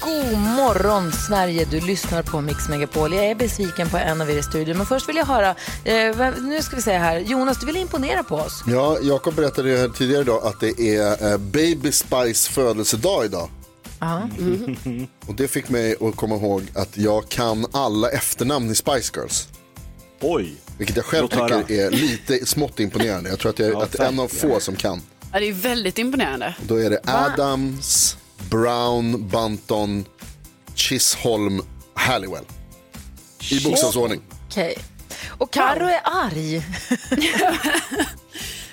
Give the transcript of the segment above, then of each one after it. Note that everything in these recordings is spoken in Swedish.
God morgon, Sverige! Du lyssnar på Mix Megapol. Jag är besviken på en av er i studion, men först vill jag höra... Eh, nu ska vi se här. Jonas, du vill imponera på oss. Ja, Jakob berättade ju här tidigare idag att det är eh, Baby Spice födelsedag idag. Ja. Och det fick mig att komma ihåg att jag kan alla efternamn i Spice Girls. Oj. Vilket jag själv tycker är lite smått imponerande. Jag tror att jag Ja, att en av få som kan. Ja, det är väldigt imponerande. Då är det Adams, Brown, Bunton, Chisholm, Halliwell. I bokstavsordning. Okej. Och Karo är arg.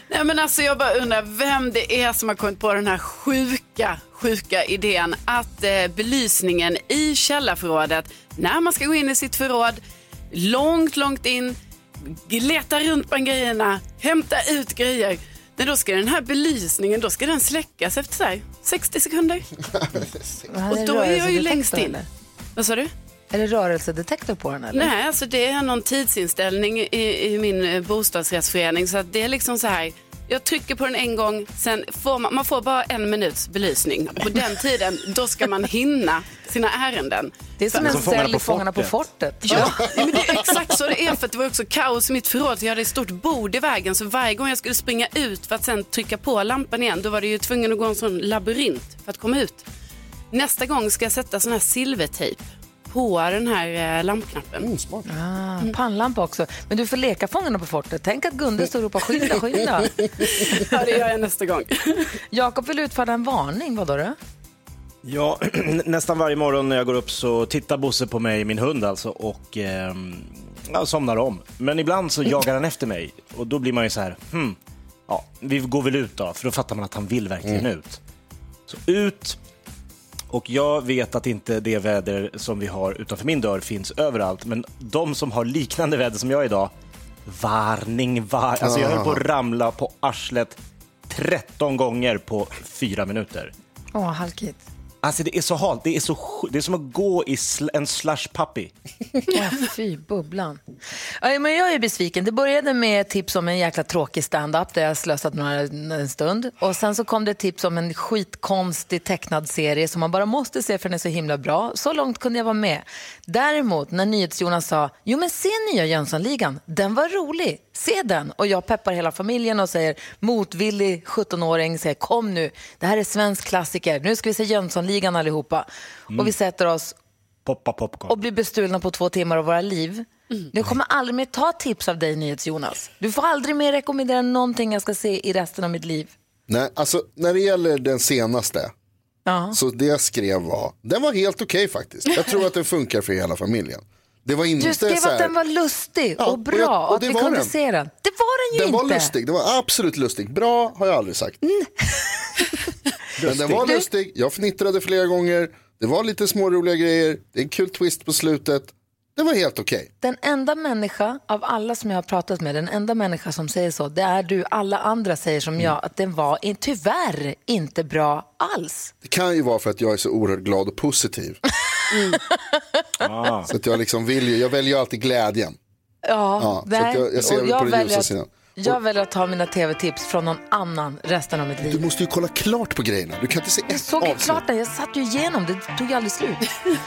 Nej, men alltså, jag bara undrar vem det är som har kommit på den här sjuka, sjuka idén att eh, belysningen i källarförrådet, när man ska gå in i sitt förråd, långt, långt in, leta runt bland grejerna, hämta ut grejer. Då ska den här belysningen, då ska den släckas efter så här, 60 sekunder. Och då är jag ju längst in. Vad sa du? Är det rörelsedetektor på den? Eller? Nej, alltså det är någon tidsinställning i, i min eh, bostadsrättsförening. Så att det är liksom så här. Jag trycker på den en gång, sen får man, man får bara en minuts belysning. På den tiden, då ska man hinna sina ärenden. Det är som en cell på i Fångarna på fortet. Ja, men det är exakt så det är. För att det var också kaos i mitt förråd. Så jag hade ett stort bord i vägen. Så varje gång jag skulle springa ut för att sen trycka på lampan igen, då var det ju tvungen att gå en sån labyrint för att komma ut. Nästa gång ska jag sätta sån här silvertejp på den här eh, lampknappen. Ah, pannlampa också. Men du får leka Fångarna på fortet. Tänk att Gunde står och ropar skynda, skynda. Ja, det gör jag nästa gång. Jakob vill utfärda en varning. Vad då? Ja, nästan varje morgon när jag går upp så tittar Bosse på mig, min hund alltså, och ehm, ja, somnar om. Men ibland så jagar han efter mig och då blir man ju så här, hmm, ja, vi går väl ut då, för då fattar man att han vill verkligen ut. Så ut, och jag vet att inte det väder som vi har utanför min dörr finns överallt, men de som har liknande väder som jag idag, varning, var... Alltså jag höll på att ramla på arslet 13 gånger på fyra minuter. Åh, halkigt. Alltså det är så halt, det är, så, det är som att gå i sl- en slush puppy. Åh, fy, bubblan. Ja, men jag är besviken. Det började med tips om en jäkla tråkig stand-up där jag slösat några, en stund. Och sen så kom det tips om en skitkonstig tecknad serie som man bara måste se för den är så himla bra. Så långt kunde jag vara med. Däremot när NyhetsJonas sa, jo men se nya Jönssonligan, den var rolig, se den. Och jag peppar hela familjen och säger, motvillig 17-åring säger, kom nu, det här är svensk klassiker, nu ska vi se Jönssonligan allihopa. Och vi sätter oss Poppa popcorn. och bli bestulna på två timmar av våra liv. Jag kommer aldrig mer ta tips av dig, NyhetsJonas. Du får aldrig mer rekommendera någonting jag ska se i resten av mitt liv. Nej, alltså när det gäller den senaste. Ja. Så det jag skrev var, den var helt okej faktiskt. Jag tror att den funkar för hela familjen. Det var inte Du skrev så här, att den var lustig Ja, och och bra jag- och, och att det vi var kunde den. se den. Det var den ju Den var inte. lustig, den var absolut lustig. Bra har jag aldrig sagt. Men den var lustig, jag fnittrade flera gånger. Det var lite småroliga grejer, det är en kul twist på slutet. Det var helt okej. Den enda människa av alla som jag har pratat med, den enda människa som säger så, det är du. Alla andra säger som jag, att den var in, tyvärr inte bra alls. Det kan ju vara för att jag är så oerhört glad och positiv. Så att jag liksom vill ju, jag väljer ju alltid glädjen. Ja, Ja, så nej. jag- jag ser Och väl på den ljusa sidan. Jag väljer att ta mina tv-tips från någon annan resten av mitt Du liv. måste ju kolla klart på grejerna, du kan inte se Jag ett såg ju avsnitt. klart det, jag satt ju igenom det, det tog ju aldrig slut.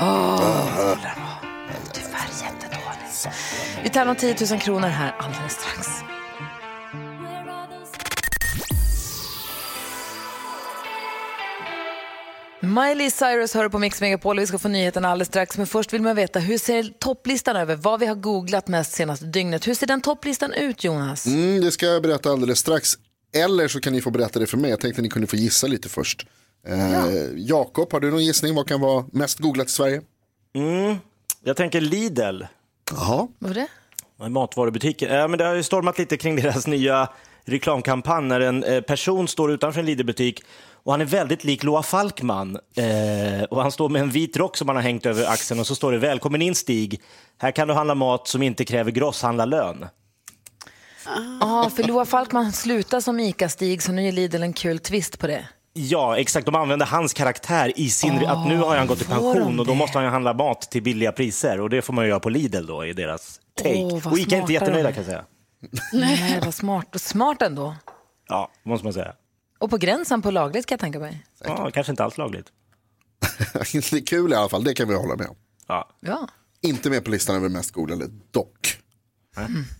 Åh, tyvärr jättedåligt. Vi tävlar om 10 000 kronor här alldeles strax. Miley Cyrus hör på Mix Megapol och vi ska få nyheterna alldeles strax. Men först vill man veta, hur ser topplistan över vad vi har googlat mest senaste dygnet? Hur ser den topplistan ut, Jonas? Mm, det ska jag berätta alldeles strax. Eller så kan ni få berätta det för mig. Jag tänkte att ni kunde få gissa lite först. Eh, Jakob, har du någon gissning? Vad kan vara mest googlat i Sverige? Jag tänker Lidl. Jaha. Vad var det? Matvarubutiken. Ja, men det har ju stormat lite kring deras nya reklamkampanj när en eh, person står utanför en Lidl-butik och han är väldigt lik Loa Falkman. Eh, och han står med en vit rock som han har hängt över axeln och så står det Välkommen in Stig. Här kan du handla mat som inte kräver grosshandlarlön. Ja, för Loa Falkman slutar som ICA-Stig så nu ger Lidl en kul twist på det. Ja, exakt. De använder hans karaktär i sin... att nu har han gått i de pension och då måste han handla mat till billiga priser. Och det får man göra på Lidl då i deras take. Vad och Ica är inte jättenöjda kan jag säga. Nej, vad smart. Smart ändå. Ja, måste man säga. Och på gränsen på lagligt kan jag tänka mig. Ja, kanske inte alls lagligt. det är kul i alla fall, det kan vi hålla med om. Ja. Ja. Inte med på listan över mest googlade, dock.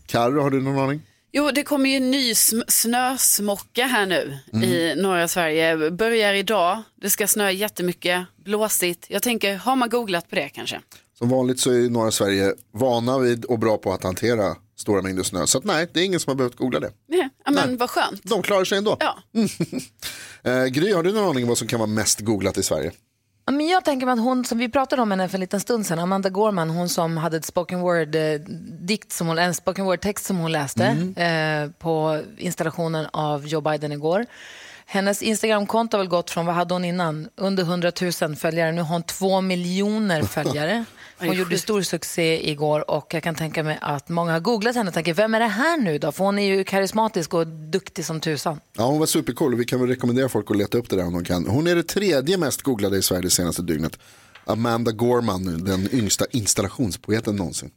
Carro, har du någon aning? Jo, det kommer ju en ny sm- snösmocka här nu Mm. i norra Sverige. Börjar idag. Det ska snöa jättemycket, blåsigt. Jag tänker, har man googlat på det kanske? Som vanligt så är norra Sverige vana vid och bra på att hantera stora mängder snö. Så att nej, det är ingen som har behövt googla det. Nej, men Nej. vad skönt. De klarar sig ändå. Ja. Eh, Gry, har du någon aning om vad som kan vara mest googlat i Sverige? Ja, Men jag tänker att hon som vi pratade om henne för en liten stund sedan, Amanda Gorman, hon som hade ett spoken word eh, dikt som hon, en spoken word text som hon läste eh, på installationen av Joe Biden igår. Hennes Instagramkonto har väl gått från, vad hade hon innan? Under 100 000 följare. Nu har hon två miljoner följare. Hon gjorde sjukt. stor succé igår och jag kan tänka mig att många har googlat henne och tänker, vem är det här nu då? För hon är ju karismatisk och duktig som tusan. Ja, hon var supercool och vi kan väl rekommendera folk att leta upp det där om de kan. Hon är det tredje mest googlade i Sverige det senaste dygnet. Amanda Gorman, den yngsta installationspoeten någonsin.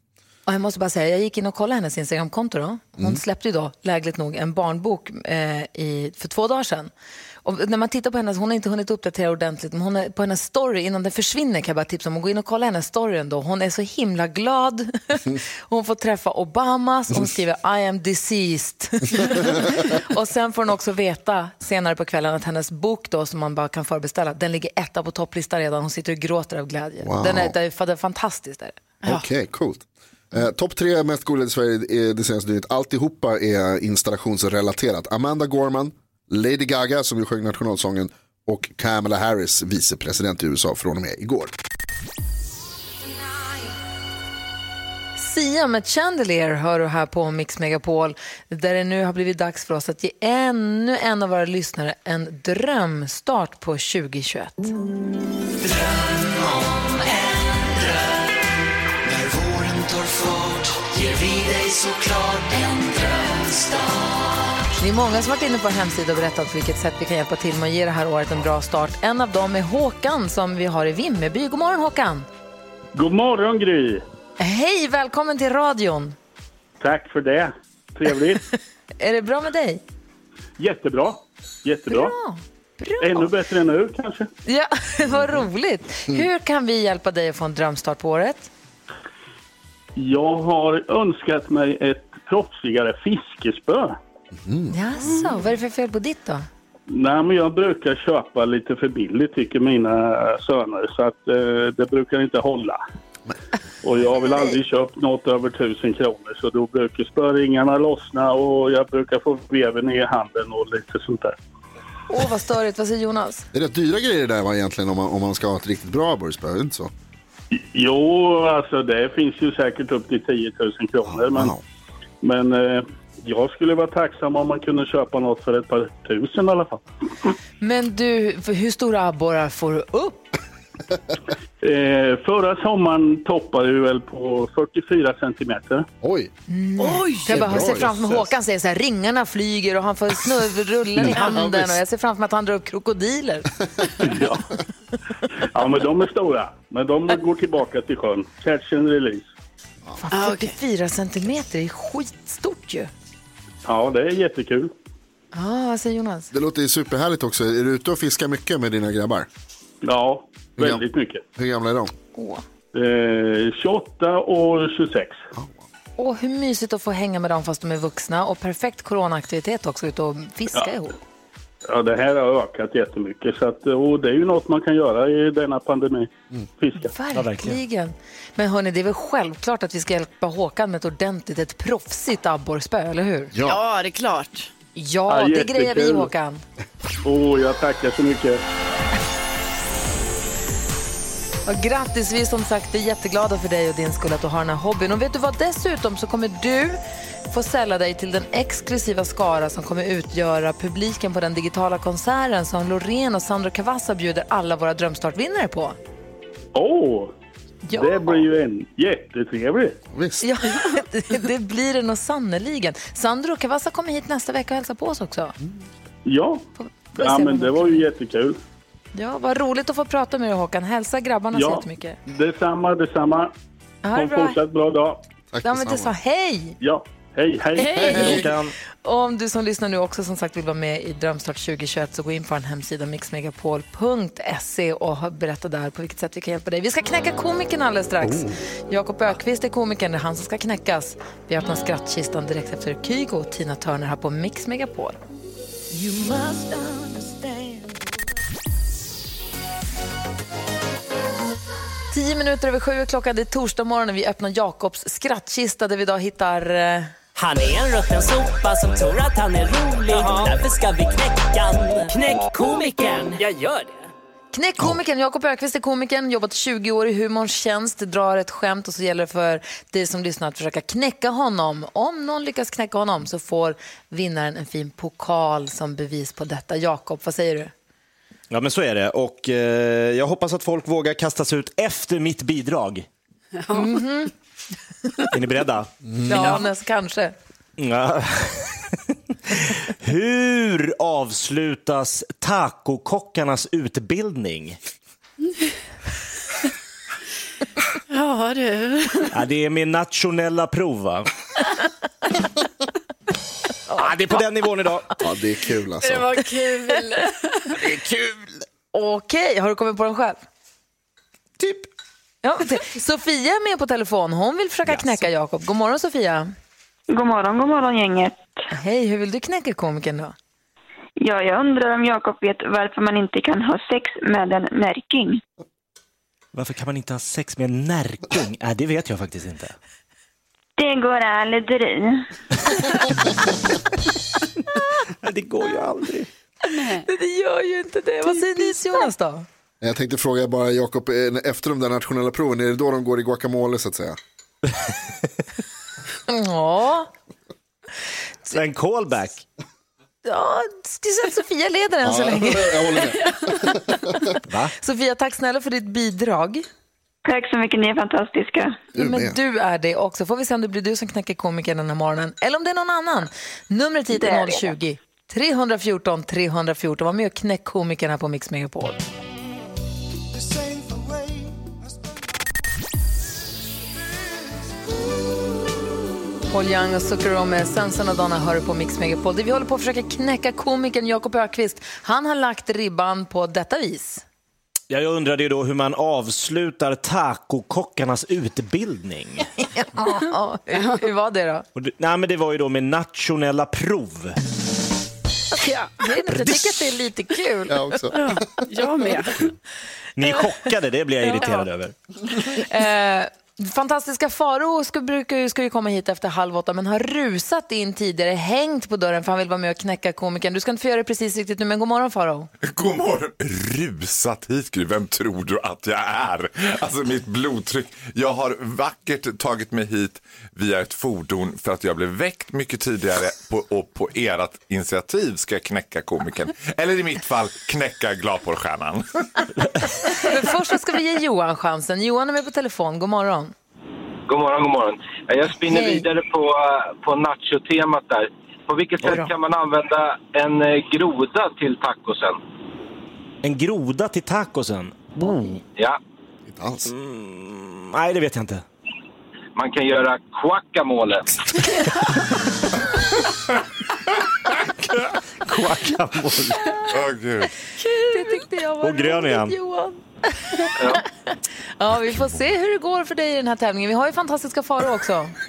Och jag måste bara säga, jag gick in och kollade hennes Instagramkonto då. Hon släppte ju då, lägligt nog, en barnbok eh, i, för två dagar sedan. Och när man tittar på hennes, hon har inte hunnit uppdatera ordentligt, men hon är på hennes story, innan den försvinner kan jag bara tipsa om att gå in och kolla hennes story ändå. Hon är så himla glad. hon får träffa Obamas, hon skriver I am deceased. och sen får hon också veta senare på kvällen att hennes bok då, som man bara kan förbeställa, den ligger etta på topplistan redan. Hon sitter och gråter av glädje. Wow. Den är, det är, fantastiskt. Är det. Okej, coolt. Eh, Topp tre mest googlade i Sverige är det senaste dygnet. Alltihopa är installationsrelaterat. Amanda Gorman, Lady Gaga som ju sjöng nationalsången och Kamala Harris, vicepresident i USA från och med igår. Sia med Chandelier hör du här på Mix Megapol där det nu har blivit dags för oss att ge ännu en av våra lyssnare en drömstart på 2021. Det är många som har varit inne på vår hemsida och berättat på vilket sätt vi kan hjälpa till med att ge det här året en bra start. En av dem är Håkan som vi har i Vimmerby. God morgon Håkan! God morgon Gry! Hej, välkommen till radion! Tack för det. Trevligt. Är det bra med dig? Jättebra. Jättebra. Bra! Bra. Ännu bättre än nu kanske. Ja, vad roligt. Hur kan vi hjälpa dig att få en drömstart på året? Jag har önskat mig ett proffsigare fiskespö. Jaså, vad är det för fel på ditt då? Nej, men jag brukar köpa lite för billigt tycker mina söner så att eh, det brukar inte hålla. Och jag har väl aldrig köpt något över tusen kronor så då brukar spöringarna lossna och jag brukar få veven i handen och lite sånt där. Åh, vad störigt. Vad säger Jonas? Det är rätt dyra grejer det där va, egentligen om man, om man ska ha ett riktigt bra abborrspö, inte så? Jo, alltså det finns ju säkert upp till 10 000 kronor. Men, men eh, jag skulle vara tacksam om man kunde köpa något för ett par tusen i alla fall. Men du, hur stora abborrar får du upp? Eh, förra sommaren toppade vi väl på 44 centimeter. Oj, Oj! Jag bara ser framför mig. Håkan säger så här, ringarna flyger och han får snurr, rullar i handen och jag ser framför mig att han drar upp krokodiler. Ja. ja, men de är stora. Men de går tillbaka till sjön. Catch and release. Fan, Ah, okej. 44 centimeter är skitstort ju. Ja, det är jättekul. Ja, vad säger Jonas? det låter ju superhärligt också. Är du ute och fiskar mycket med dina grabbar? Ja, Hur väldigt mycket. Hur gamla är de? Åh. Eh, 28 och 26. Åh, hur mysigt att få hänga med dem fast de är vuxna och perfekt coronaaktivitet också, ut och fiska Ja. ihop. Ja, det här har ökat jättemycket. Så att, och det är ju något man kan göra i denna pandemi. Fiska. Verkligen. verkligen. Men hörni, det är väl självklart att vi ska hjälpa Håkan med ett ordentligt, ett proffsigt abborrspö, eller hur? Ja, det är klart. Ja, Ja, det grejer vi. Håkan. Åh, jag tackar så mycket. Och grattis, vi är som sagt är jätteglada för dig och din skull att du har den här hobbyn. Och vet du vad, dessutom så kommer du få sälla dig till den exklusiva skara som kommer utgöra publiken på den digitala konserten som Loreen och Sandro Cavazza bjuder alla våra drömstartvinnare på. Åh, Ja. det blir ju en jättetrevlig. Visst. Ja, det, blir det nog sannoliken. Sandro Cavazza kommer hit nästa vecka och hälsar på oss också. Ja, ja men det var ju jättekul. Ja, vad roligt att få prata med dig Håkan. Hälsa grabbarna så Ja, jättemycket. detsamma, detsamma. Ha det bra. fortsatt bra dag. Tack Ja, men det sa hej! Ja, hej, hej. Hej Håkan. Om du som lyssnar nu också som sagt vill vara med i Drömstart 2021 så gå in på en hemsida mixmegapol.se och berätta där på vilket sätt vi kan hjälpa dig. Vi ska knäcka komikern alldeles strax. Jakob Ökvist är komikern, det är han som ska knäckas. Vi öppnar skrattkistan direkt efter Kygo och Tina Turner här på Mix Megapol. Tio minuter över sju klockan, det är torsdag morgon och vi öppnar Jakobs skrattkista där vi idag hittar eh, Han är en rutten sopa som tror att han är rolig. Därför ska vi knäcka han. Knäck komikern. Jag gör det. Knäck komikern, Jakob Ökvist är komikern, jobbat 20 år i humorns tjänst, drar ett skämt och så gäller det för dig som lyssnar att försöka knäcka honom. Om någon lyckas knäcka honom så får vinnaren en fin pokal som bevis på detta. Jakob, vad säger du? Ja, men så är det. Och eh, jag hoppas att folk vågar kasta sig ut efter mitt bidrag. Är ni beredda? Ja, näst, kanske. Ja. Hur avslutas tacokockarnas utbildning? Ja du. Ja, det är med nationella prov, va? Ja, det är på den nivån idag. Ja, det är kul alltså. Det var kul. Okej, har du kommit på den själv? Typ. Ja, det- Sofia är med på telefon, hon vill försöka knäcka Jakob. God morgon Sofia. God morgon, god morgon gänget. Hej, hur vill du knäcka komikern då? Ja, jag undrar om Jakob vet varför man inte kan ha sex med en närking. Varför kan man inte ha sex med en närking? Äh, det vet jag faktiskt inte. Det går aldrig. Nej, det går ju aldrig. Det gör ju inte det. Vad säger ni Jonas då? Jag tänkte fråga bara Jakob, eh, efter de där nationella proven, är det då de går i guacamole så att säga? Ja, En callback. ja säga att Sofia leder än så länge. Jag håller med. Sofia, tack snälla för ditt bidrag. Tack så mycket, ni är fantastiska. Du Men du är det också. Får vi se om det blir du som knäcker komikern den här morgonen. Eller om det är någon annan. Numret hit är är det. 020 314 314. Var med och knäck komikern här på Mix Megapol. Paul Young och Zucchero med Sensen och Donna hör på Mix Megapol. Det vi håller på att försöka knäcka komikern Jakob Ökvist. Han har lagt ribban på detta vis. Ja, jag undrade ju då hur man avslutar tacokockarnas utbildning. Ja, hur, var det då? Och det, nej, men det var ju då med nationella prov. Ja, jag tycker att det är lite kul. Jag också. Jag med. Ni är chockade, det blir jag irriterad över. Eh, fantastiska Faro ska, brukar ska ju komma hit efter halv åtta men har rusat in tidigare, hängt på dörren för han vill vara med och knäcka komikern. Du ska inte få göra det precis riktigt nu, men god morgon Faro. God morgon. Rusat hit, Gry. Vem tror du att jag är? Alltså mitt blodtryck. Jag har vackert tagit mig hit via ett fordon för att jag blev väckt mycket tidigare på, och på ert initiativ ska jag knäcka komikern. Eller i mitt fall knäcka gladporrstjärnan. Men först ska vi ge Johan chansen. Johan är med på telefon, god morgon. God morgon, god morgon. Jag spinner Hej. vidare på, på nacho-temat där. På vilket sätt kan man använda en eh, groda till tacosen? En groda till tacosen? Ja, Inte alls. Nej, det vet jag inte. man kan göra guacamole. Guacamole. Åh gud. Det tyckte jag var Och grön igen. Johan. Ja, vi får se hur det går för dig i den här tävlingen. Vi har ju fantastiska Faro också.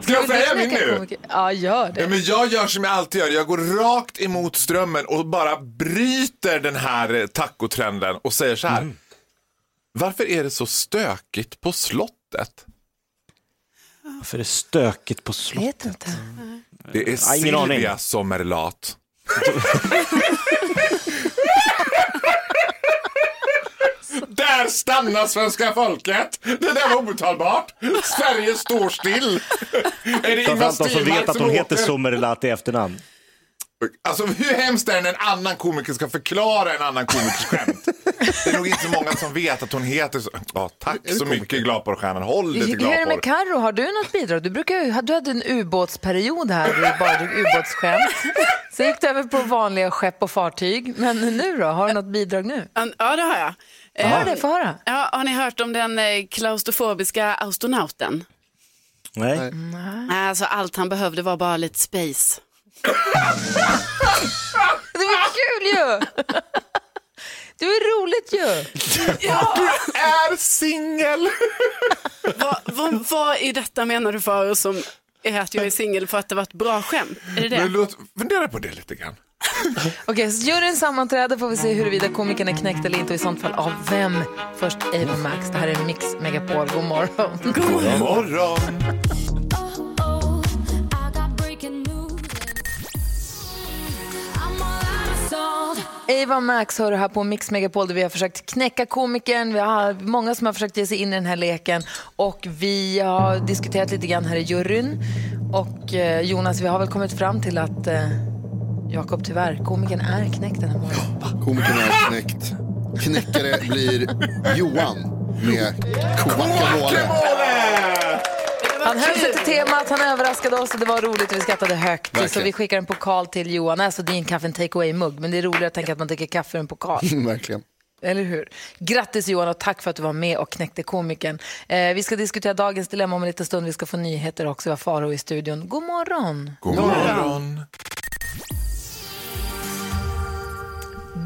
Ska jag säga min nu? Ja, gör det. Ja, men jag gör som jag alltid gör. Jag går rakt emot strömmen och bara bryter den här eh, tacotrenden och säger så här. Varför är det så stökigt på slottet? Varför är det stökigt på Jag slottet? vet inte. Det är Ja. Silvia som är lat. Där stannar svenska folket. Det där var obetalbart. Sverige står still. Är det Ingvar de som Stenmark vet att hon heter? Sommerlath i efternamn. Alltså hur hemskt är det när en annan komiker ska förklara en annan komikers skämt? Det är nog inte så många som vet att hon heter så. Ja, tack så mycket Gladporrstjärnan. Håll dig till Hur är det med. Carro? Har du något bidrag? Du, brukar, du hade en ubåtsperiod här, där du bara drog ubåtsskämt. Sen gick du över på vanliga skepp och fartyg. Men nu då? Har du något bidrag nu? Ja, det har jag. Har Eh, det? Få höra. Ja, har ni hört om den eh, klaustrofobiska astronauten? Nej. Nej, Alltså, allt han behövde var bara lite space. Det var kul ju! Det var roligt ju! Du är singel! vad, vad, vad i detta menar du för som är att jag är singel för att det var ett bra skämt? Är det det? Men låt, fundera på det lite grann. Okej, så juryn sammanträder får vi se huruvida komikern är knäckt eller inte och i sånt fall av vem. Först Ava Max, det här är Mix Megapol. God morgon. God morgon. Ava Max hör här på Mix Megapol där vi har försökt knäcka komikern. Vi har många som har försökt ge sig in i den här leken och vi har diskuterat lite grann här i juryn. Och eh, Jonas, vi har väl kommit fram till att eh, Jakob tyvärr, komikern är knäckt den här morgonen. Komikern är knäckt. Knäckare blir Johan med guacamole. Han höll sig till temat, han överraskade oss och det var roligt och vi skrattade högt. Verkligen. Så vi skickar en pokal till Johan. Alltså det är en kaffe en take away-mugg, men det är roligare att tänka att man dricker kaffe ur en pokal. Verkligen. Eller hur? Grattis Johan och tack för att du var med och knäckte komikern. Eh, vi ska diskutera dagens dilemma om en liten stund. Vi ska få nyheter också. Vi har Faro i studion. God morgon! God morgon.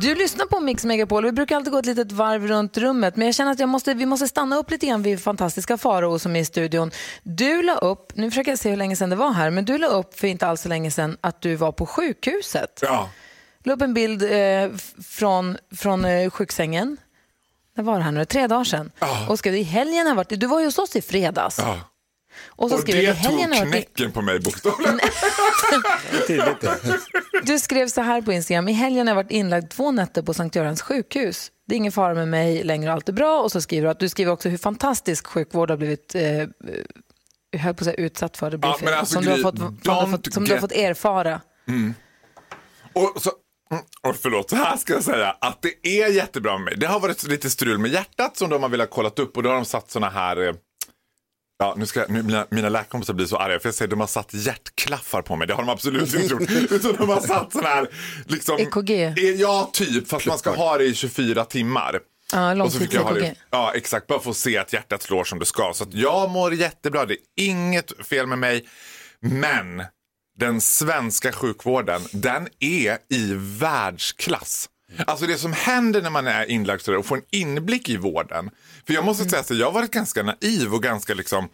Du lyssnar på Mix Megapol. Vi brukar alltid gå ett litet varv runt rummet, men jag känner att jag måste, vi måste stanna upp lite grann vid fantastiska Farao som är i studion. Du la upp, nu försöker jag se hur länge sedan det var här, men du la upp för inte alls så länge sedan att du var på sjukhuset. Ja. La upp en bild eh, från, från eh, sjuksängen. När var det här nu? Tre dagar sedan. Och skrev, i helgen har varit, du var ju hos oss i fredags. Ja. Och så Och i det tog knäcken på mig bokstavligen. Du skrev så här på Instagram. I helgen har jag varit inlagd två nätter på Sankt Görans sjukhus. Det är ingen fara med mig längre, allt är bra. Och så skriver du att du skriver också hur fantastisk sjukvård har blivit eh, eh, jag höll på att säga utsatt för. Det blir Ja, fel. alltså, som, du har fått, har fått, som du har get- fått erfara. Mm. Och så, mm, och förlåt, så här ska jag säga att det är jättebra med mig. Det har varit lite strul med hjärtat som de har velat kolla upp och då har de satt såna här eh, Ja, nu ska nu, mina, mina läkarkompisar blir så arga för jag säger de har satt hjärtklaffar på mig. Det har de absolut inte gjort. Utan de har satt sån här liksom, EKG. Eh, Ja, typ. Fast man ska ha det i 24 timmar. Ja, Och så fick jag ha det, långtids-EKG. ja, exakt. Bara för att se att hjärtat slår som det ska. Så att jag mår jättebra. Det är inget fel med mig. Men den svenska sjukvården, den är i världsklass. Alltså det som händer när man är inlagd och får en inblick i vården. För jag måste säga att jag har varit ganska naiv och ganska liksom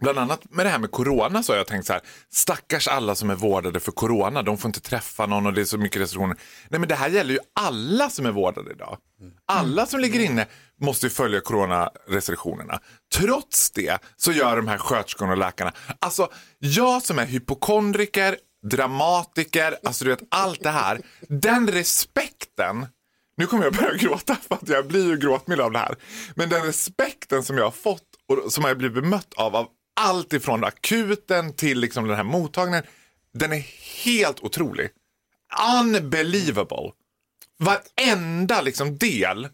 Bland annat med det här med corona så har jag tänkt så här, stackars alla som är vårdade för corona, de får inte träffa någon och det är så mycket restriktioner. Nej men det här gäller ju alla som är vårdade idag. Alla som ligger inne måste ju följa coronarestriktionerna. Trots det så gör de här sköterskorna och läkarna, alltså jag som är hypokondriker, dramatiker, alltså du vet allt det här, den respekten nu kommer jag börja gråta för att jag blir ju gråtmild av det här. Men den respekten som jag har fått och som jag blivit bemött av, av allt ifrån akuten till liksom den här mottagningen, den är helt otrolig. Unbelievable. Varenda liksom del,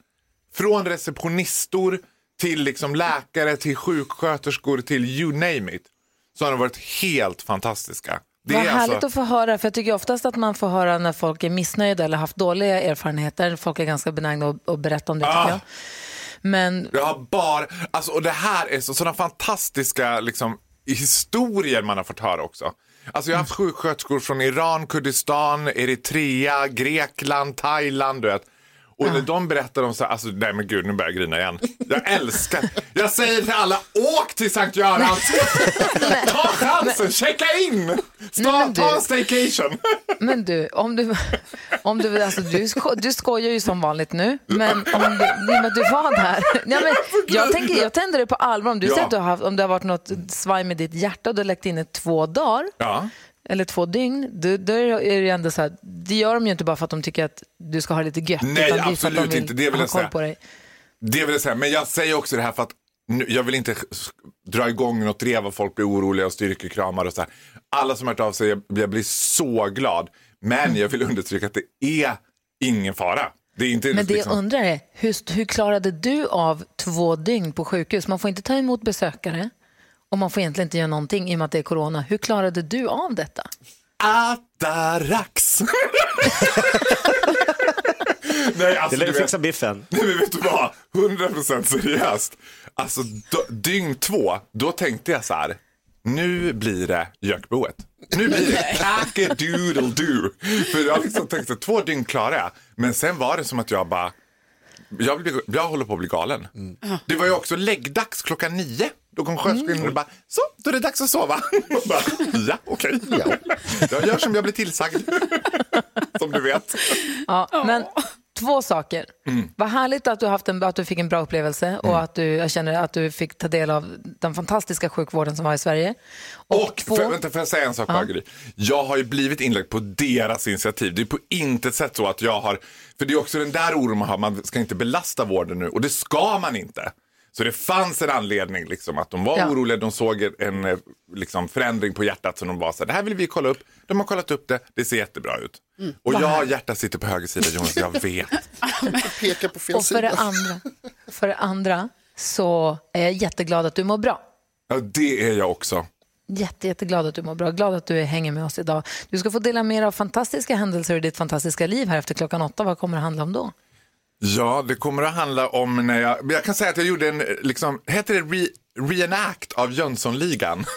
från receptionistor till liksom läkare, till sjuksköterskor, till you name it, så har de varit helt fantastiska. Det Vad är härligt alltså- att få höra, för jag tycker oftast att man får höra när folk är missnöjda eller haft dåliga erfarenheter. Folk är ganska benägna att, att berätta om det tycker Ah. jag. Men Jag har bara, alltså, och det här är så, sådana fantastiska liksom, historier man har fått höra också. Alltså jag har haft sjuksköterskor från Iran, Kurdistan, Eritrea, Grekland, Thailand, du vet. Och när de berättar om så här, alltså nej men gud nu börjar jag grina igen. Jag älskar, jag säger till alla, åk till Sankt Görans! Ta chansen, checka in! Ta, ta en staycation! Men du, om du, om du, alltså du, sko, du skojar ju som vanligt nu, men om du, att du var där. Ja, men jag, tänker, jag tänder det på allvar. Om du Ja. säger att du har haft, om det har varit något svaj med ditt hjärta och du har läckt in i två dagar, Ja. Eller två dygn, då, då är det ju ändå så här, det gör de ju inte bara för att de tycker att du ska ha lite gött. Nej, utan absolut de vill inte. Det vill jag säga. på dig. Det vill jag säga, men jag säger också det här för att nu, jag vill inte dra igång något drev och folk blir oroliga och styrkekramar och så här. Alla som har hört av sig, jag, jag blir så glad. Men jag vill understryka att det är ingen fara. Det är inte Men det liksom... jag undrar är, hur, hur klarade du av två dygn på sjukhus? Man får inte ta emot besökare och man får egentligen inte göra någonting i och med att det är corona. Hur klarade du av detta? Atarax! Nej, alltså, Det lär fixa biffen. Nej men vet du vad, 100% seriöst. Alltså dygn två, då tänkte jag så här, nu blir det gökboet. Nu blir det cock-a-doodle-doo. För jag liksom tänkte två dygn klarar jag. Men sen var det som att jag bara, jag, blir, jag håller på att bli galen. Det var ju också läggdags klockan nio. Då kom sköterskan och bara, så, då är det dags att sova. Bara, ja, okej. Jag gör som jag blir tillsagd. som du vet. Ja, men två saker. Mm. Vad härligt att du, haft en, att du fick en bra upplevelse och att du, jag känner att du fick ta del av den fantastiska sjukvården som var i Sverige. Och, för, vänta, får jag säga en sak Gry? Jag har ju blivit inlagd på deras initiativ. Det är på intet sätt så att jag har, för det är också den där oron man har, man ska inte belasta vården nu och det ska man inte. Så det fanns en anledning liksom att de var Ja. oroliga, de såg en eh, liksom, förändring på hjärtat som de var så här, det här vill vi kolla upp. De har kollat upp det, det ser jättebra ut. Och Vad jag, härligt. hjärtat sitter på höger sida Jonas, jag vet. Peka på fel Och för det, andra, för det andra så är jag jätteglad att du mår bra. Ja, det är jag också. Jätte, jätteglad att du mår bra. Glad att du hänger med oss idag. Du ska få dela med dig av fantastiska händelser i ditt fantastiska liv här efter klockan åtta. Vad kommer det handla om då? Ja, det kommer att handla om när jag, jag kan säga att jag gjorde en, liksom, heter det re, reenact av Jönssonligan?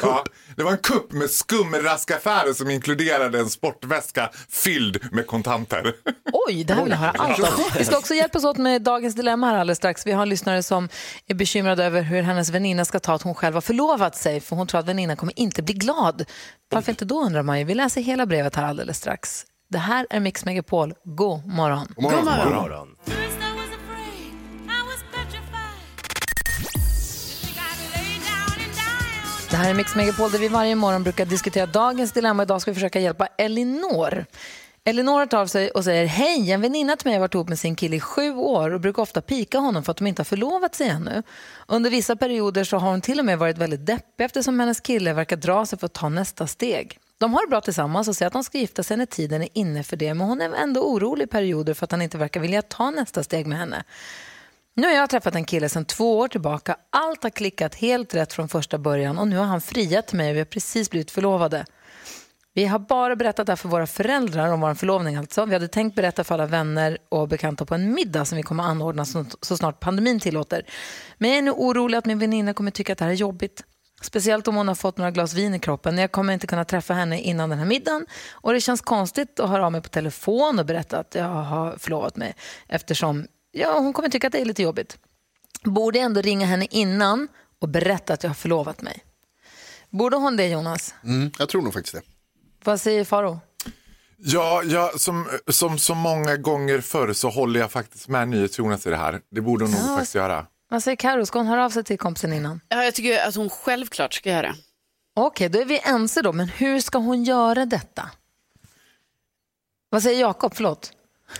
Ja, det var en kupp med skumraskaffärer som inkluderade en sportväska fylld med kontanter. Oj, det här vill jag höra allt om. Vi ska också hjälpas åt med dagens dilemma här alldeles strax. Vi har en lyssnare som är bekymrad över hur hennes väninna ska ta att hon själv har förlovat sig för hon tror att väninnan kommer inte bli glad. Varför inte då undrar man ju. Vi läser hela brevet här alldeles strax. Det här är Mix Megapol. God morgon. God morgon. God morgon. God morgon. Det här är Mix Megapol där vi varje morgon brukar diskutera dagens dilemma. Idag ska vi försöka hjälpa Elinor. Elinor tar av sig och säger hej, en väninna till mig har varit ihop med sin kille i sju år och brukar ofta pika honom för att de inte har förlovat sig ännu. Under vissa perioder så har hon till och med varit väldigt deppig eftersom hennes kille verkar dra sig för att ta nästa steg. De har det bra tillsammans och säger att de ska gifta sig när tiden är inne för det men hon är ändå orolig i perioder för att han inte verkar vilja ta nästa steg med henne. Nu har jag träffat en kille sedan två år tillbaka. Allt har klickat helt rätt från första början och nu har han friat till mig och vi har precis blivit förlovade. Vi har bara berättat det här för våra föräldrar om vår förlovning alltså. Vi hade tänkt berätta för alla vänner och bekanta på en middag som vi kommer anordna så, så snart pandemin tillåter. Men jag är nu orolig att min väninna kommer tycka att det här är jobbigt. Speciellt om hon har fått några glas vin i kroppen. Jag kommer inte kunna träffa henne innan den här middagen. Och det känns konstigt att höra av mig på telefon och berätta att jag har förlovat mig. Eftersom ja, hon kommer tycka att det är lite jobbigt. Borde jag ändå ringa henne innan och berätta att jag har förlovat mig? Borde hon det Jonas? Mm, jag tror nog faktiskt det. Vad säger Faro? Ja, ja som, som så många gånger förr så håller jag faktiskt med NyhetsJonas i det här. Det borde hon nog Ja. faktiskt göra. Vad säger Karo? Ska hon höra av sig till kompisen innan? Ja, jag tycker att hon självklart ska göra det. Okej, då är vi ense då. Men hur ska hon göra detta? Vad säger Jakob? Förlåt.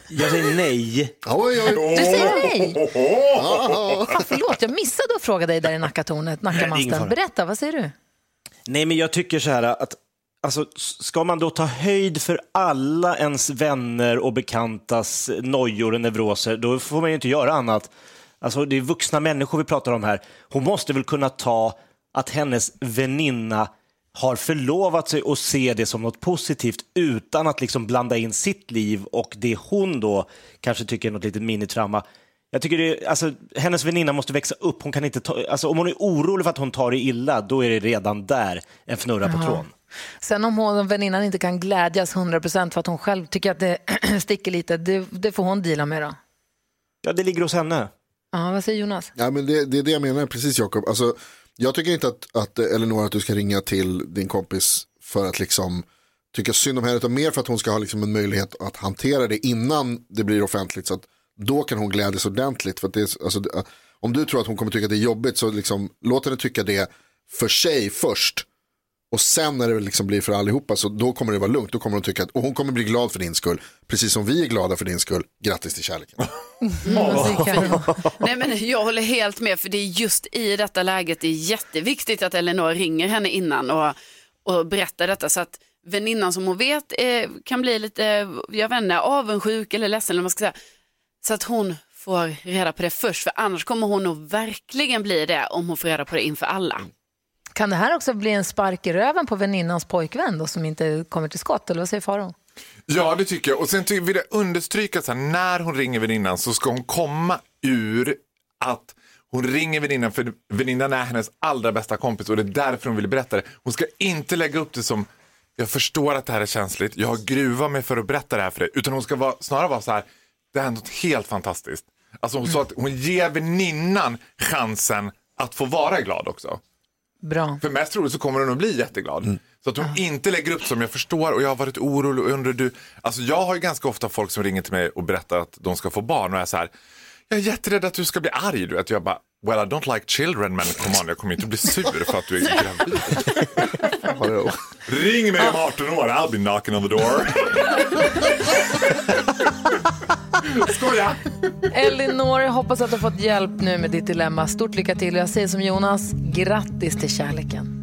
Jag säger nej. Oj, oj. Du säger nej. Ah, förlåt, jag missade att fråga dig där i Nackatornet, Nackamasten. Berätta, vad säger du? Nej, men jag tycker så här att Alltså, ska man då ta höjd för alla ens vänner och bekantas nojor och neuroser, då får man ju inte göra annat. Alltså, det är vuxna människor vi pratar om här. Hon måste väl kunna ta att hennes väninna har förlovat sig och se det som något positivt utan att liksom blanda in sitt liv och det hon då kanske tycker är något litet minitrauma. Jag tycker det, alltså, hennes väninna måste växa upp. Hon kan inte ta, alltså, om hon är orolig för att hon tar det illa, då är det redan där en fnurra på Ja. trån. Sen om hon, om väninnan inte kan glädjas 100% för att hon själv tycker att det sticker lite, det, det får hon deala med då. Ja, det ligger hos henne. Ja, vad säger Jonas? Ja, men det, det är det jag menar, precis Jakob. Alltså, jag tycker inte att, att Elinor att du ska ringa till din kompis för att liksom tycka synd om henne, utan mer för att hon ska ha liksom en möjlighet att hantera det innan det blir offentligt. Så att då kan hon glädjas ordentligt. För att det är, alltså, om du tror att hon kommer tycka att det är jobbigt så liksom, låt henne tycka det för sig först. Och sen när det liksom blir för allihopa så då kommer det vara lugnt. Då kommer hon tycka att och hon kommer bli glad för din skull. Precis som vi är glada för din skull. Grattis till kärleken. Nej, men jag håller helt med, för det är just i detta läget det är jätteviktigt att Elinor ringer henne innan och, och berättar detta. Så att väninnan som hon vet eh, kan bli lite, jag vet inte, avundsjuk eller ledsen. Eller vad man ska säga. Så att hon får reda på det först, för annars kommer hon nog verkligen bli det om hon får reda på det inför alla. Kan det här också bli en spark i röven på väninnans pojkvän då, som inte kommer till skott? Eller vad säger Faro? Ja, det tycker jag. Och sen vill jag understryka att när hon ringer väninnan så ska hon komma ur att hon ringer väninnan för väninnan är hennes allra bästa kompis och det är därför hon vill berätta det. Hon ska inte lägga upp det som jag förstår att det här är känsligt, jag har gruvat mig för att berätta det här för dig. Utan hon ska vara, snarare vara så här, det här är något helt fantastiskt. Alltså hon sa att hon ger väninnan chansen att få vara glad också. Bra. För mest troligt så kommer hon att bli jätteglad. Så att hon inte lägger upp som jag förstår och jag har varit orolig och undrar du. Alltså jag har ju ganska ofta folk som ringer till mig och berättar att de ska få barn och jag är så här. Jag är jätterädd att du ska bli arg. Du vet. Jag bara, well I don't like children men come on jag kommer inte bli sur för att du är gravid. Ring mig om 18 år, I'll be knocking on the door. Skoja! Elinor, jag hoppas att du har fått hjälp nu med ditt dilemma. Stort lycka till. Jag säger som Jonas, grattis till kärleken.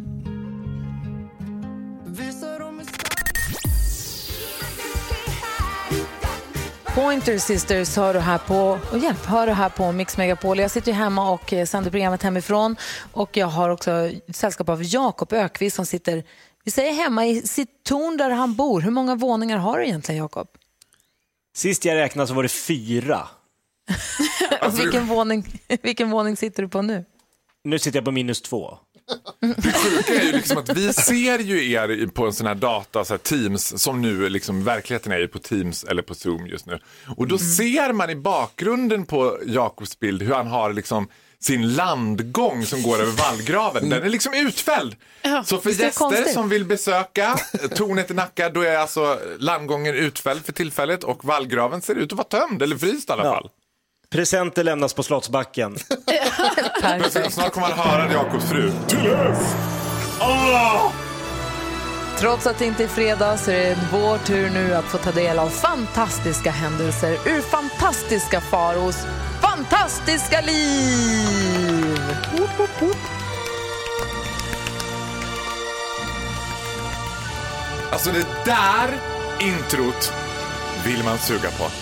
Pointer Sisters hör du här på, och hjälp, hör du här på Mix Megapol. Jag sitter ju hemma och eh, sänder programmet hemifrån och jag har också sällskap av Jakob Ökvist som sitter, vi säger hemma i sitt torn där han bor. Hur många våningar har du egentligen Jakob? Sist jag räknade så var det fyra. Vilken, våning, vilken våning sitter du på nu? Nu sitter jag på minus två. Det sjuka är ju liksom att vi ser ju er på en sån här data, så här Teams, som nu liksom verkligheten är ju på Teams eller på Zoom just nu. Och då ser man i bakgrunden på Jakobs bild hur han har liksom sin landgång som går över vallgraven. Den är liksom utfälld. Så för gäster konstigt? som vill besöka tornet i Nacka, då är alltså landgången utfälld för tillfället och vallgraven ser ut att vara tömd, eller fryst i alla fall. Presenter lämnas på Slottsbacken. Snart kommer man höra Jakobs fru. Åh! Trots att det inte är fredag så är det vår tur nu att få ta del av fantastiska händelser ur fantastiska Faros fantastiska liv. Alltså det där introt vill man suga på.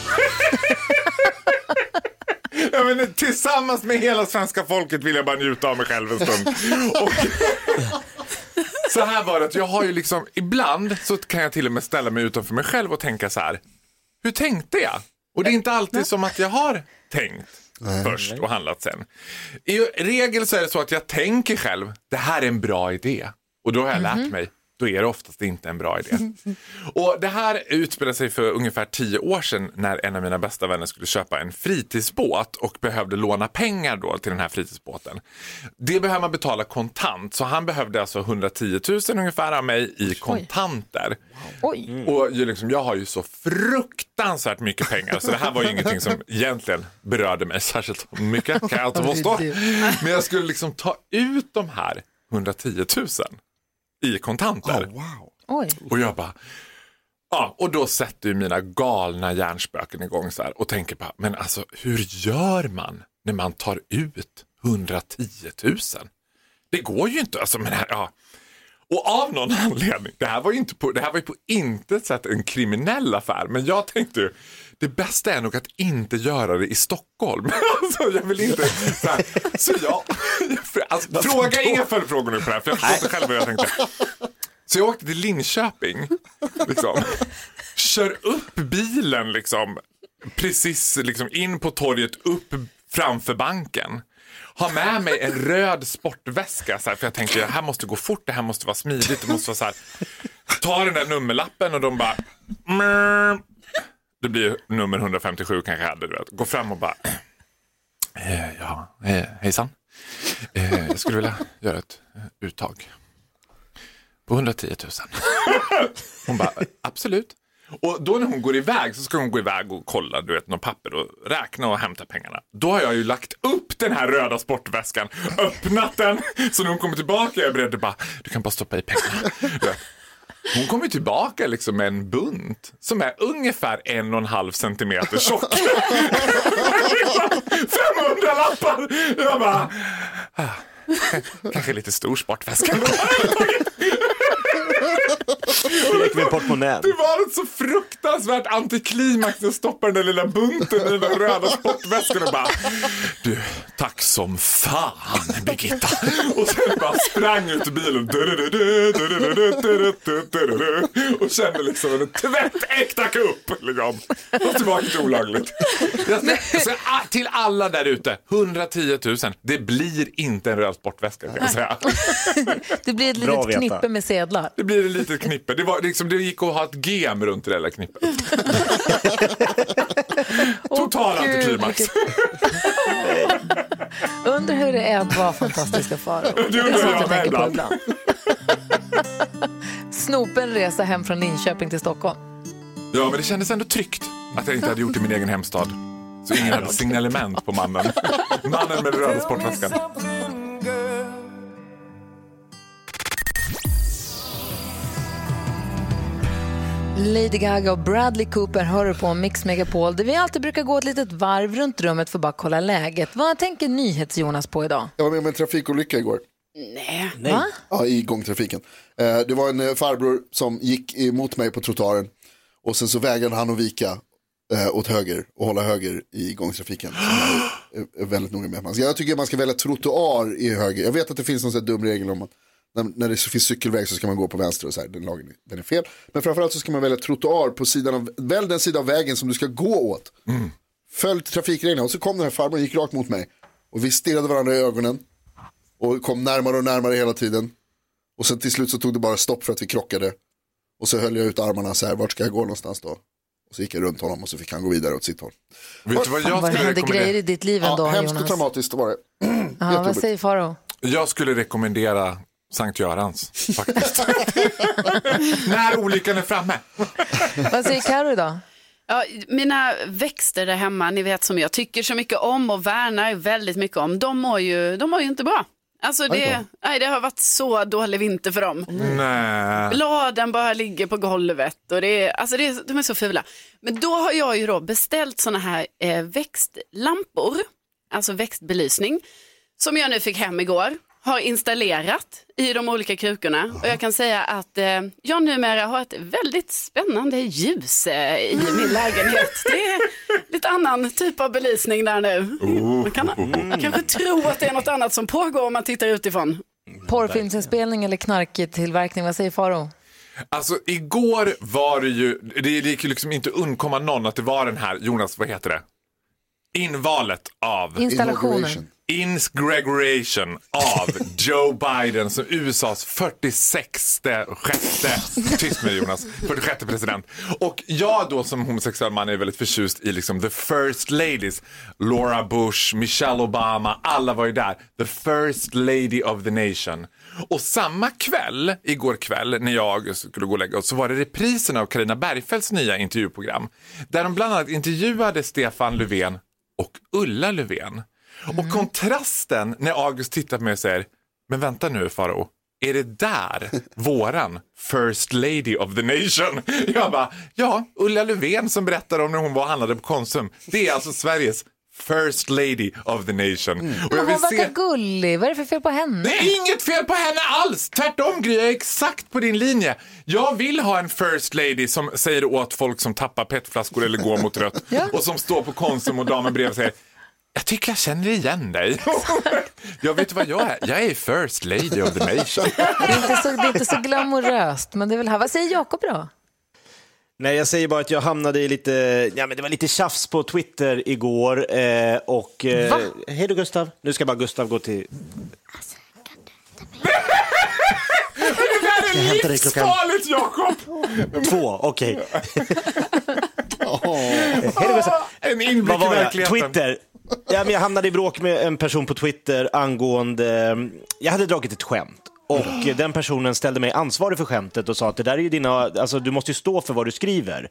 Jag menar, tillsammans med hela svenska folket vill jag bara njuta av mig själv en stund. Och så här var det att jag har ju liksom, ibland så kan jag till och med ställa mig utanför mig själv och tänka så här, hur tänkte jag? Och det är inte alltid som att jag har tänkt först och handlat sen. I regel så är det så att jag tänker själv, det här är en bra idé. Och då har jag lärt mig, då är det oftast inte en bra idé. Och det här utspelade sig för ungefär tio år sedan när en av mina bästa vänner skulle köpa en fritidsbåt och behövde låna pengar då till den här fritidsbåten. Det behöver man betala kontant, så han behövde alltså 110 000 ungefär av mig i kontanter. Oj. Och ju liksom, jag har ju så fruktansvärt mycket pengar så det här var ju ingenting som egentligen berörde mig särskilt mycket kan jag inte påstå. Men jag skulle liksom ta ut de här 110 000 i kontanter. Oj. Och jag bara, ja, och då sätter ju mina galna hjärnspöken igång så här och tänker bara, men alltså hur gör man när man tar ut 110 000? Det går ju inte, alltså men här, ja. Och av någon anledning, det här var ju inte på, det här var på intet sätt en kriminell affär, men jag tänkte ju, det bästa är nog att inte göra det i Stockholm. alltså, jag vill inte, så, här, så jag, alltså, fråga inga följdfrågor nu på det här, för jag förstår inte själv vad jag tänkte. Så jag åkte till Linköping, liksom. kör upp bilen liksom, precis liksom, in på torget, upp framför banken. Har med mig en röd sportväska, så här, för jag tänkte det här måste gå fort, det här måste vara smidigt, det måste vara så här. Ta den där nummerlappen och de bara... Mmm. Det blir nummer 157 kanske jag hade, du vet. Gå fram och bara... Eh, ja, eh, hejsan. Eh, jag skulle vilja göra ett eh, uttag på 110 000. Hon bara, absolut. Och då när hon går iväg så ska hon gå iväg och kolla du vet, något papper och räkna och hämta pengarna. Då har jag ju lagt upp den här röda sportväskan, öppnat den, så när hon kommer tillbaka är jag beredd att bara, du kan bara stoppa i pengarna. Hon kommer tillbaka liksom med en bunt som är ungefär en och en halv centimeter tjock. 500 lappar! Jag bara, ah, kanske lite stor sportväska. Lek med portmonnän. Det var ett så fruktansvärt antiklimax att stoppa den där lilla bunten i den där röda sportväskan och bara Du, tack som fan Birgitta. Och sen bara sprang ut ur bilen och kände liksom en tvättäkta kupp. Liksom. Och tillbaka till olagligt. Jag, så, ah, till alla där ute, 110 000. Det blir inte en röd sportväska kan jag säga. Det blir ett litet knippe med sedlar. Det blir ett litet knippe. Det, var, liksom, det gick att ha ett gem runt det där knippet. Total gud, antiklimax. Undrar hur det är att vara fantastiska Farao. Det undrar sånt jag med ibland. Snopen resa hem från Linköping till Stockholm. Ja, men det kändes ändå tryggt att jag inte hade gjort det i min egen hemstad. Så ingen hade signalement på mannen. Mannen med röda sportväskan. Lady Gaga och Bradley Cooper hör du på Mix Megapol där vi alltid brukar gå ett litet varv runt rummet för att bara kolla läget. Vad tänker NyhetsJonas på idag? Jag var med om en trafikolycka igår. Nej. Va? Ja, i gångtrafiken. Eh, Det var en eh, farbror som gick emot mig på trottoaren och sen så vägrade han att vika eh, åt höger och hålla höger i gångtrafiken. Jag är- väldigt noga med. Jag tycker man ska välja trottoar i höger. Jag vet att det finns någon sån här dum regel om att när, när det finns cykelväg så ska man gå på vänster och så här, den lagen den är fel. Men framförallt så ska man välja trottoar på sidan av, välj den sida av vägen som du ska gå åt. Följ trafikreglerna och så kom den här farbrorn och gick rakt mot mig. Och vi stirrade varandra i ögonen och kom närmare och närmare hela tiden. Och sen till slut så tog det bara stopp för att vi krockade. Och så höll jag ut armarna så här, vart ska jag gå någonstans då? Och så gick jag runt honom och så fick han gå vidare åt sitt håll. Vet du vad jag skulle rekommendera? grejer i ditt liv ändå, Ja, hemskt och traumatiskt var det. Ja, vad säger Farao? Jag skulle rekommendera Sankt Görans faktiskt. När olyckan är framme. Vad säger Karo idag? Ja, mina växter där hemma, ni vet som jag tycker så mycket om och värnar väldigt mycket om, de mår ju, de mår ju inte bra. Alltså det, nej, det har varit så dålig vinter för dem. Nej. Bladen bara ligger på golvet och det är, alltså det de är så fula. Men då har jag ju då beställt sådana här eh, växtlampor, alltså växtbelysning, som jag nu fick hem igår, har installerat i de olika krukorna. Och jag kan säga att eh, jag numera har ett väldigt spännande ljus eh, i min lägenhet. Det är lite annan typ av belysning där nu. Man kan man kanske tro att det är något annat som pågår om man tittar utifrån. Porrfilmsinspelning eller knarktillverkning? Vad säger Farao? Alltså igår var det ju, det gick ju liksom inte undkomma någon att det var den här, Jonas vad heter det? Invalet av Installationen. Insgregation av Joe Biden som USAs 46 sjätte, tyst med Jonas, 46 president. Och jag då som homosexuell man är väldigt förtjust i liksom the first ladies. Laura Bush, Michelle Obama, alla var ju där. The first lady of the nation. Och samma kväll, igår kväll, när jag skulle gå och lägga oss så var det reprisen av Karina Bergfeldts nya intervjuprogram. Där de bland annat intervjuade Stefan Löfven och Ulla Löfven. Och kontrasten när August tittar på mig och säger, men vänta nu Faro, är det där våran first lady of the nation? Jag bara, ja, Ulla Löfven som berättade om när hon var och handlade på Konsum. Det är alltså Sveriges first lady of the nation. Och jag vill hon verkar se... gullig. Vad är det för fel på henne? Det är inget fel på henne alls! Tvärtom Gry, jag är exakt på din linje. Jag vill ha en first lady som säger åt folk som tappar petflaskor eller går mot rött och som står på Konsum och damen bredvid säger jag tycker jag känner igen dig. jag vet vad jag är. Jag är first lady of the nation. Det är inte så, det är inte så glamoröst, men det är väl här. Vad säger Jakob då? Nej, jag säger bara att jag hamnade i lite, ja men det var lite tjafs på Twitter igår eh, och... Eh, Va? Hej då Gustav. Nu ska bara Gustav gå till... Det här är hämtar dig klockan- livsfarligt Jakob! Två, okej. Hej då Gustav. En inblick i verkligheten. Twitter. Ja, men jag hamnade i bråk med en person på Twitter angående... Jag hade dragit ett skämt Och den personen ställde mig ansvarig för skämtet och sa att det där är ju dina, alltså du måste ju stå för vad du skriver.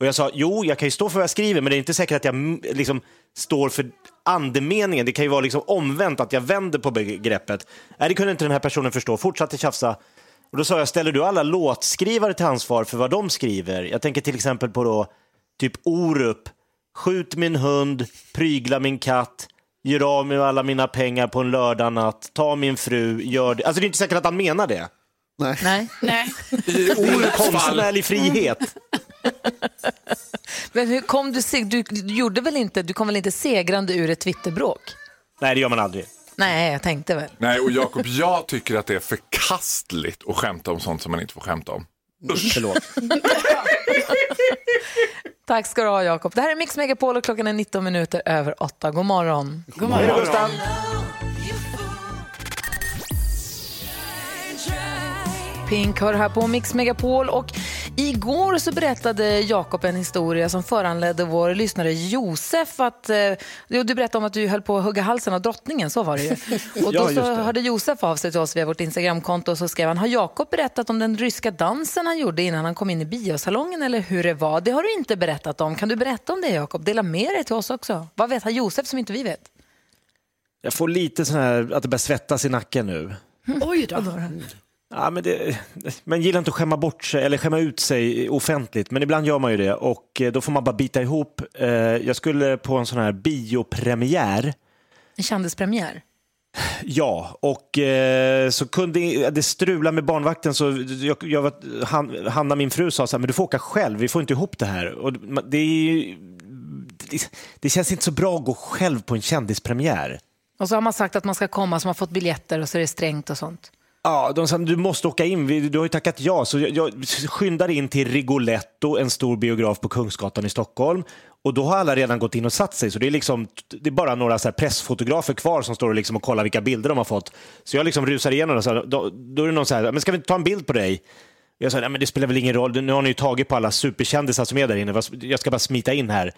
Och jag sa, jo, jag kan ju stå för vad jag skriver, men det är inte säkert att jag mm, liksom står för andemeningen. Det kan ju vara liksom omvänt, att jag vänder på begreppet. Nej, det kunde inte den här personen förstå. Fortsatte tjafsa. Och då sa jag, ställer du alla låtskrivare till ansvar för vad de skriver? Jag tänker till exempel på då, typ Orup, skjut min hund, prygla min katt, gör av med alla mina pengar på en lördagnatt, ta min fru, gör det. Alltså det är inte säkert att han menar det. Nej. Nej. Nej. I Orups fall, Konstnärlig frihet. Men hur kom du, se- du, du gjorde väl inte, du kom väl inte segrande ur ett Twitterbråk? Nej, det gör man aldrig. Nej, jag tänkte väl. nej och Jakob, jag tycker att det är förkastligt att skämta om sånt som man inte får skämta om. Förlåt. Tack ska du ha, Jakob. Det här är Mix Megapol och klockan är 19 minuter över 8. God morgon. God morgon. Pink hör här på Mix Megapol och igår så berättade Jakob en historia som föranledde vår lyssnare Josef att, eh, jo, du berättade om att du höll på att hugga halsen av drottningen, så var det ju. Och då så hörde Josef av sig till oss via vårt Instagramkonto och så skrev han, har Jakob berättat om den ryska dansen han gjorde innan han kom in i biosalongen eller hur det var? Det har du inte berättat om. Kan du berätta om det Jakob? Dela med dig till oss också. Vad vet han Josef som inte vi vet? Jag får lite sån här, att det börjar svettas i nacken nu. Oj då. Ja, men det, man gillar inte att skämma bort sig eller skämma ut sig offentligt, men ibland gör man ju det och eh, då får man bara bita ihop. Eh, Jag skulle på en sån här biopremiär, En kändispremiär. ja, och eh, så kunde det strula med barnvakten så jag, jag var, han, Hanna, min fru, sa så här, men du får åka själv, vi får inte ihop det här. Och det, är, ju- det, det känns inte så bra att gå själv på en kändispremiär. Och så har man sagt att man ska komma som har fått biljetter och så är det strängt och sånt. Ja, de sa du måste åka in, du har ju tackat ja. Så jag, jag skyndar in till Rigoletto, en stor biograf på Kungsgatan i Stockholm. Och då har alla redan gått in och satt sig, så det är, liksom, det är bara några så här pressfotografer kvar som står och, liksom och kollar vilka bilder de har fått. Så jag liksom rusar igenom och så här, då, då är det någon så här, men ska vi inte ta en bild på dig? Jag sa, nej men det spelar väl ingen roll, nu har ni ju tagit på alla superkändisar som är där inne, jag ska bara smita in här.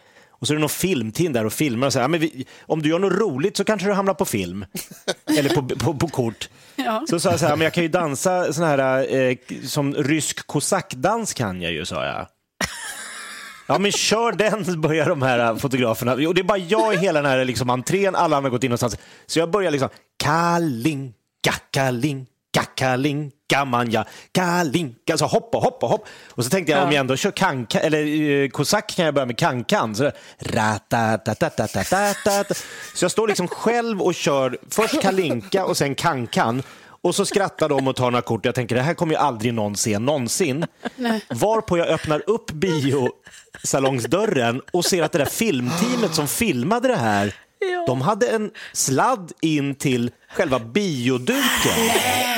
Och så är det någon filmteam där och filmar och säger, ja, men vi, om du gör något roligt så kanske du hamnar på film. Eller på, på, på kort. Ja. Så sa jag så här, men jag kan ju dansa sån här, eh, som rysk kosackdans kan jag ju, sa jag. Ja men kör den, börjar de här eh, fotograferna. Och det är bara jag i hela den här liksom, entrén, alla andra har gått in någonstans. Så jag börjar liksom, kalinka, kalinka, Kalinka manja, kalinka, alltså hoppa, hoppa, hopp. Och så tänkte jag ja. om jag ändå kör kanka, eller eh, kosack kan jag börja med kankan. Så, så jag står liksom själv och kör först kalinka och sen kankan. Och så skrattar de och tar några kort. Jag tänker det här kommer ju aldrig någon se någonsin. Varpå jag öppnar upp biosalongsdörren och ser att det där filmteamet som filmade det här, ja. de hade en sladd in till själva bioduken. Nej.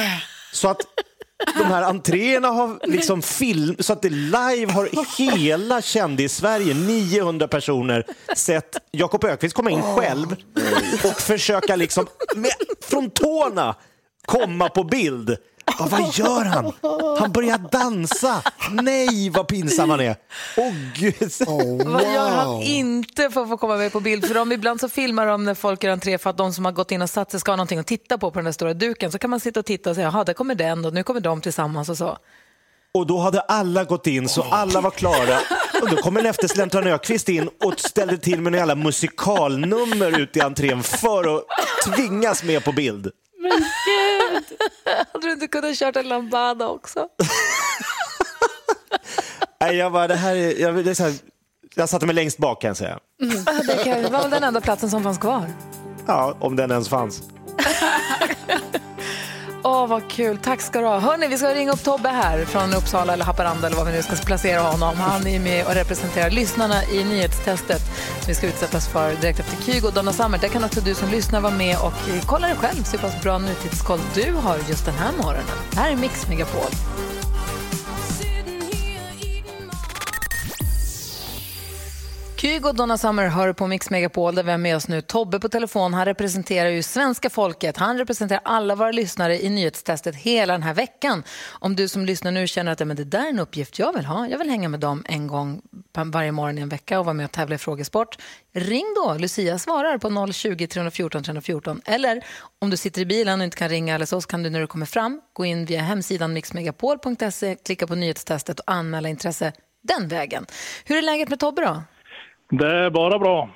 Så att de här entréerna har liksom film, så att det live har hela kändis-Sverige, 900 personer, sett Jakob Ökvist komma in själv och försöka liksom med, från tårna komma på bild. Ja, vad gör han? Han börjar dansa. Nej, vad pinsam han är. Åh gud. Vad gör han inte för att få komma med på bild? För de, ibland så filmar de när folk gör entré för att de som har gått in och satt sig ska ha någonting att titta på på den där stora duken. Så kan man sitta och titta och säga, jaha, där kommer den och nu kommer de tillsammans och så. Och då hade alla gått in så alla var klara. Och då kommer en eftersläntrad Ökvist in och ställde till med en jävla musikalnummer ut i entrén för att tvingas med på bild. Hade du inte kunnat kört en lambada också? Nej, jag bara, det här är, jag, det är så här, jag satte mig längst bak kan jag säga. Det kan- det var väl den enda platsen som fanns kvar. Ja, om den ens fanns. Åh, vad kul. Tack ska du ha. Hörni, vi ska ringa upp Tobbe här från Uppsala eller Haparanda eller vad vi nu ska placera honom. Han är med och representerar lyssnarna i nyhetstestet som vi ska utsättas för direkt efter Kygo och Donna Summer. Där kan också du som lyssnar vara med och kolla dig själv, se hur pass bra nutidskoll du har just den här morgonen. Det här är Mix Megapol. Kygo Donna Summer hör på Mix Megapol där vi har med oss nu Tobbe på telefon. Han representerar ju svenska folket. Han representerar alla våra lyssnare i nyhetstestet hela den här veckan. Om du som lyssnar nu känner att ja, men det där är en uppgift jag vill ha. Jag vill hänga med dem en gång varje morgon i en vecka och vara med och tävla i frågesport. Ring då. Lucia svarar på 020 314 314. Eller om du sitter i bilen och inte kan ringa eller så, så kan du när du kommer fram gå in via hemsidan mixmegapol.se, klicka på nyhetstestet och anmäla intresse den vägen. Hur är läget med Tobbe då? Det är bara bra.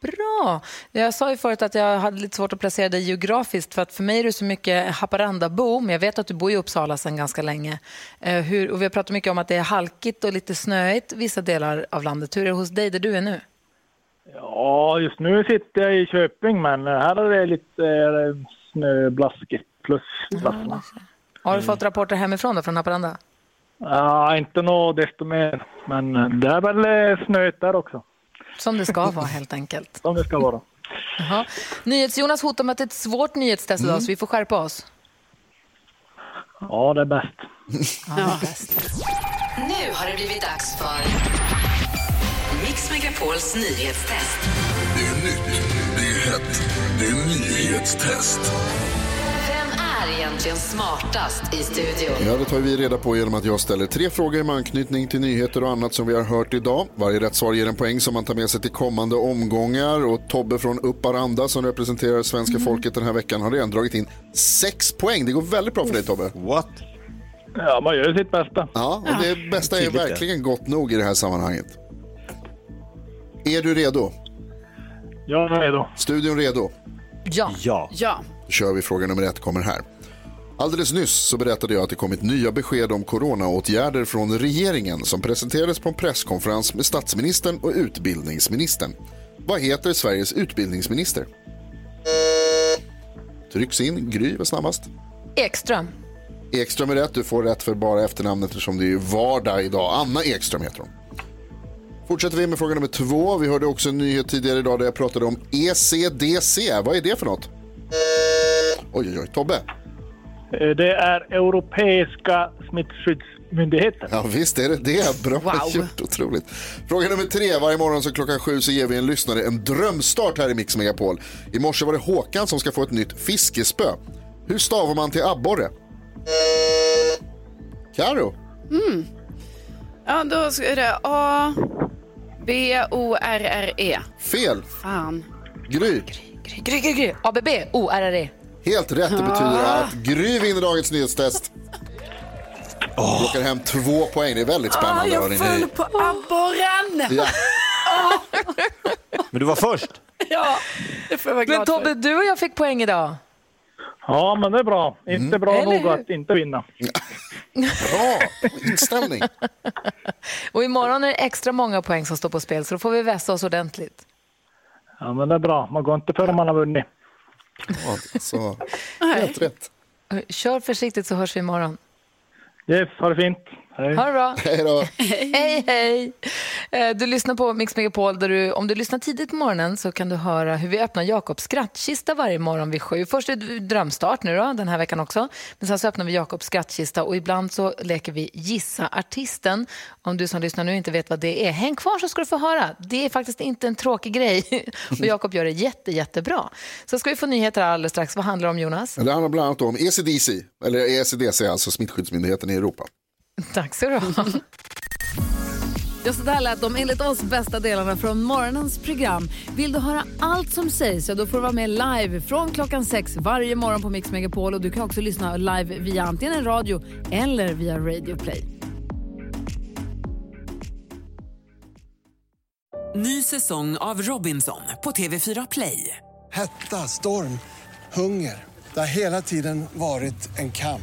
Bra. Jag sa ju förut att jag hade lite svårt att placera dig geografiskt för att för mig är du så mycket Haparanda-bo, men jag vet att du bor i Uppsala sedan ganska länge. Eh, hur, och vi har pratat mycket om att det är halkigt och lite snöigt vissa delar av landet. Hur är det hos dig där du är nu? Ja, just nu sitter jag i Köping, men här är det lite eh, snöblaskigt plus blaskna. Har du fått rapporter hemifrån då, från Haparanda? Ja, inte något desto mer, men det är väl eh, snöigt där också. Som det ska vara helt enkelt. Som det ska vara. Jaha. NyhetsJonas hotar med att det är ett svårt nyhetstest idag, så vi får skärpa oss. Ja, det är bäst. Ja, bäst. Nu har det blivit dags för Mix Megapols nyhetstest. Det är nytt, det är hett, det är nyhetstest. Är egentligen smartast i studion? Ja, det tar vi reda på genom att jag ställer tre frågor med anknytning till nyheter och annat som vi har hört idag. Varje rätt svar ger en poäng som man tar med sig till kommande omgångar. Och Tobbe från Upparanda som representerar svenska folket den här veckan har redan dragit in sex poäng. Det går väldigt bra för dig Tobbe. What? Ja, man gör sitt bästa. Ja, och det bästa är verkligen gott nog i det här sammanhanget. Är du redo? Jag är redo. Studion redo? Ja. Ja. Ja. Då kör vi fråga nummer ett kommer här. Alldeles nyss så berättade jag att det kommit nya besked om coronaåtgärder från regeringen som presenterades på en presskonferens med statsministern och utbildningsministern. Vad heter Sveriges utbildningsminister? Trycks in, Gry var snabbast. Ekström. Ekström är rätt, du får rätt för bara efternamnet eftersom det är vardag idag. Anna Ekström heter hon. Fortsätter vi med fråga nummer två. Vi hörde också en nyhet tidigare idag där jag pratade om ECDC. Vad är det för något? Oj, oj, oj. Tobbe? Eh, Det är Europeiska smittskyddsmyndigheten. Ja, visst är det det. Bra Wow. gjort. Otroligt. Fråga nummer tre. Varje morgon så klockan sju så ger vi en lyssnare en drömstart här i Mix Megapol. I morse var det Håkan som ska få ett nytt fiskespö. Hur stavar man till abborre? Karo? Mm. Ja, då är det A, B, O, R, R, E. Fel. Fan. Gry? Gry, gry, gry, gry. ABB, ORRE. Helt rätt. Det betyder Ah. att Gry vinner dagens nyhetstest. Plockar hem två poäng. Det är väldigt Ah, spännande. jag hörni. föll på abborren! Ja. Men du var först. Ja, det får jag vara glad Men Tobbe, för. du och jag fick poäng idag. Ja, men det är bra. Inte bra Eller nog hur? att inte vinna. Bra inställning. Och imorgon är det extra många poäng som står på spel, så då får vi vässa oss ordentligt. Ja, men det är bra. Man går inte förrän man har vunnit. Ja, så. Helt rätt. Kör försiktigt så hörs vi imorgon. Yes, ha det fint. Hej. Ha det bra. Hej då. hej, hej. Eh, Du lyssnar på Mix Megapol. Där du, om du lyssnar tidigt på morgonen så kan du höra hur vi öppnar Jakobs skrattkista varje morgon vid sju. Först är det drömstart nu då, den här veckan också. Men sen så öppnar vi Jakobs skrattkista och ibland så leker vi Gissa artisten. Om du som lyssnar nu inte vet vad det är, häng kvar så ska du få höra. Det är faktiskt inte en tråkig grej och Jakob gör det jätte, jättebra. Så ska vi få nyheter här alldeles strax. Vad handlar det om Jonas? Det handlar bland annat om ECDC, eller ECDC, alltså smittskyddsmyndigheten i Europa. Tack så du ha. Ja, så där lät de enligt oss bästa delarna från morgonens program. Vill du höra allt som sägs så då får du vara med live från klockan sex varje morgon på Mix Megapol. Och du kan också lyssna live via antingen radio eller via Radio Play. Ny säsong av Robinson på TV4 Play. Hetta, storm, hunger. Det har hela tiden varit en kamp.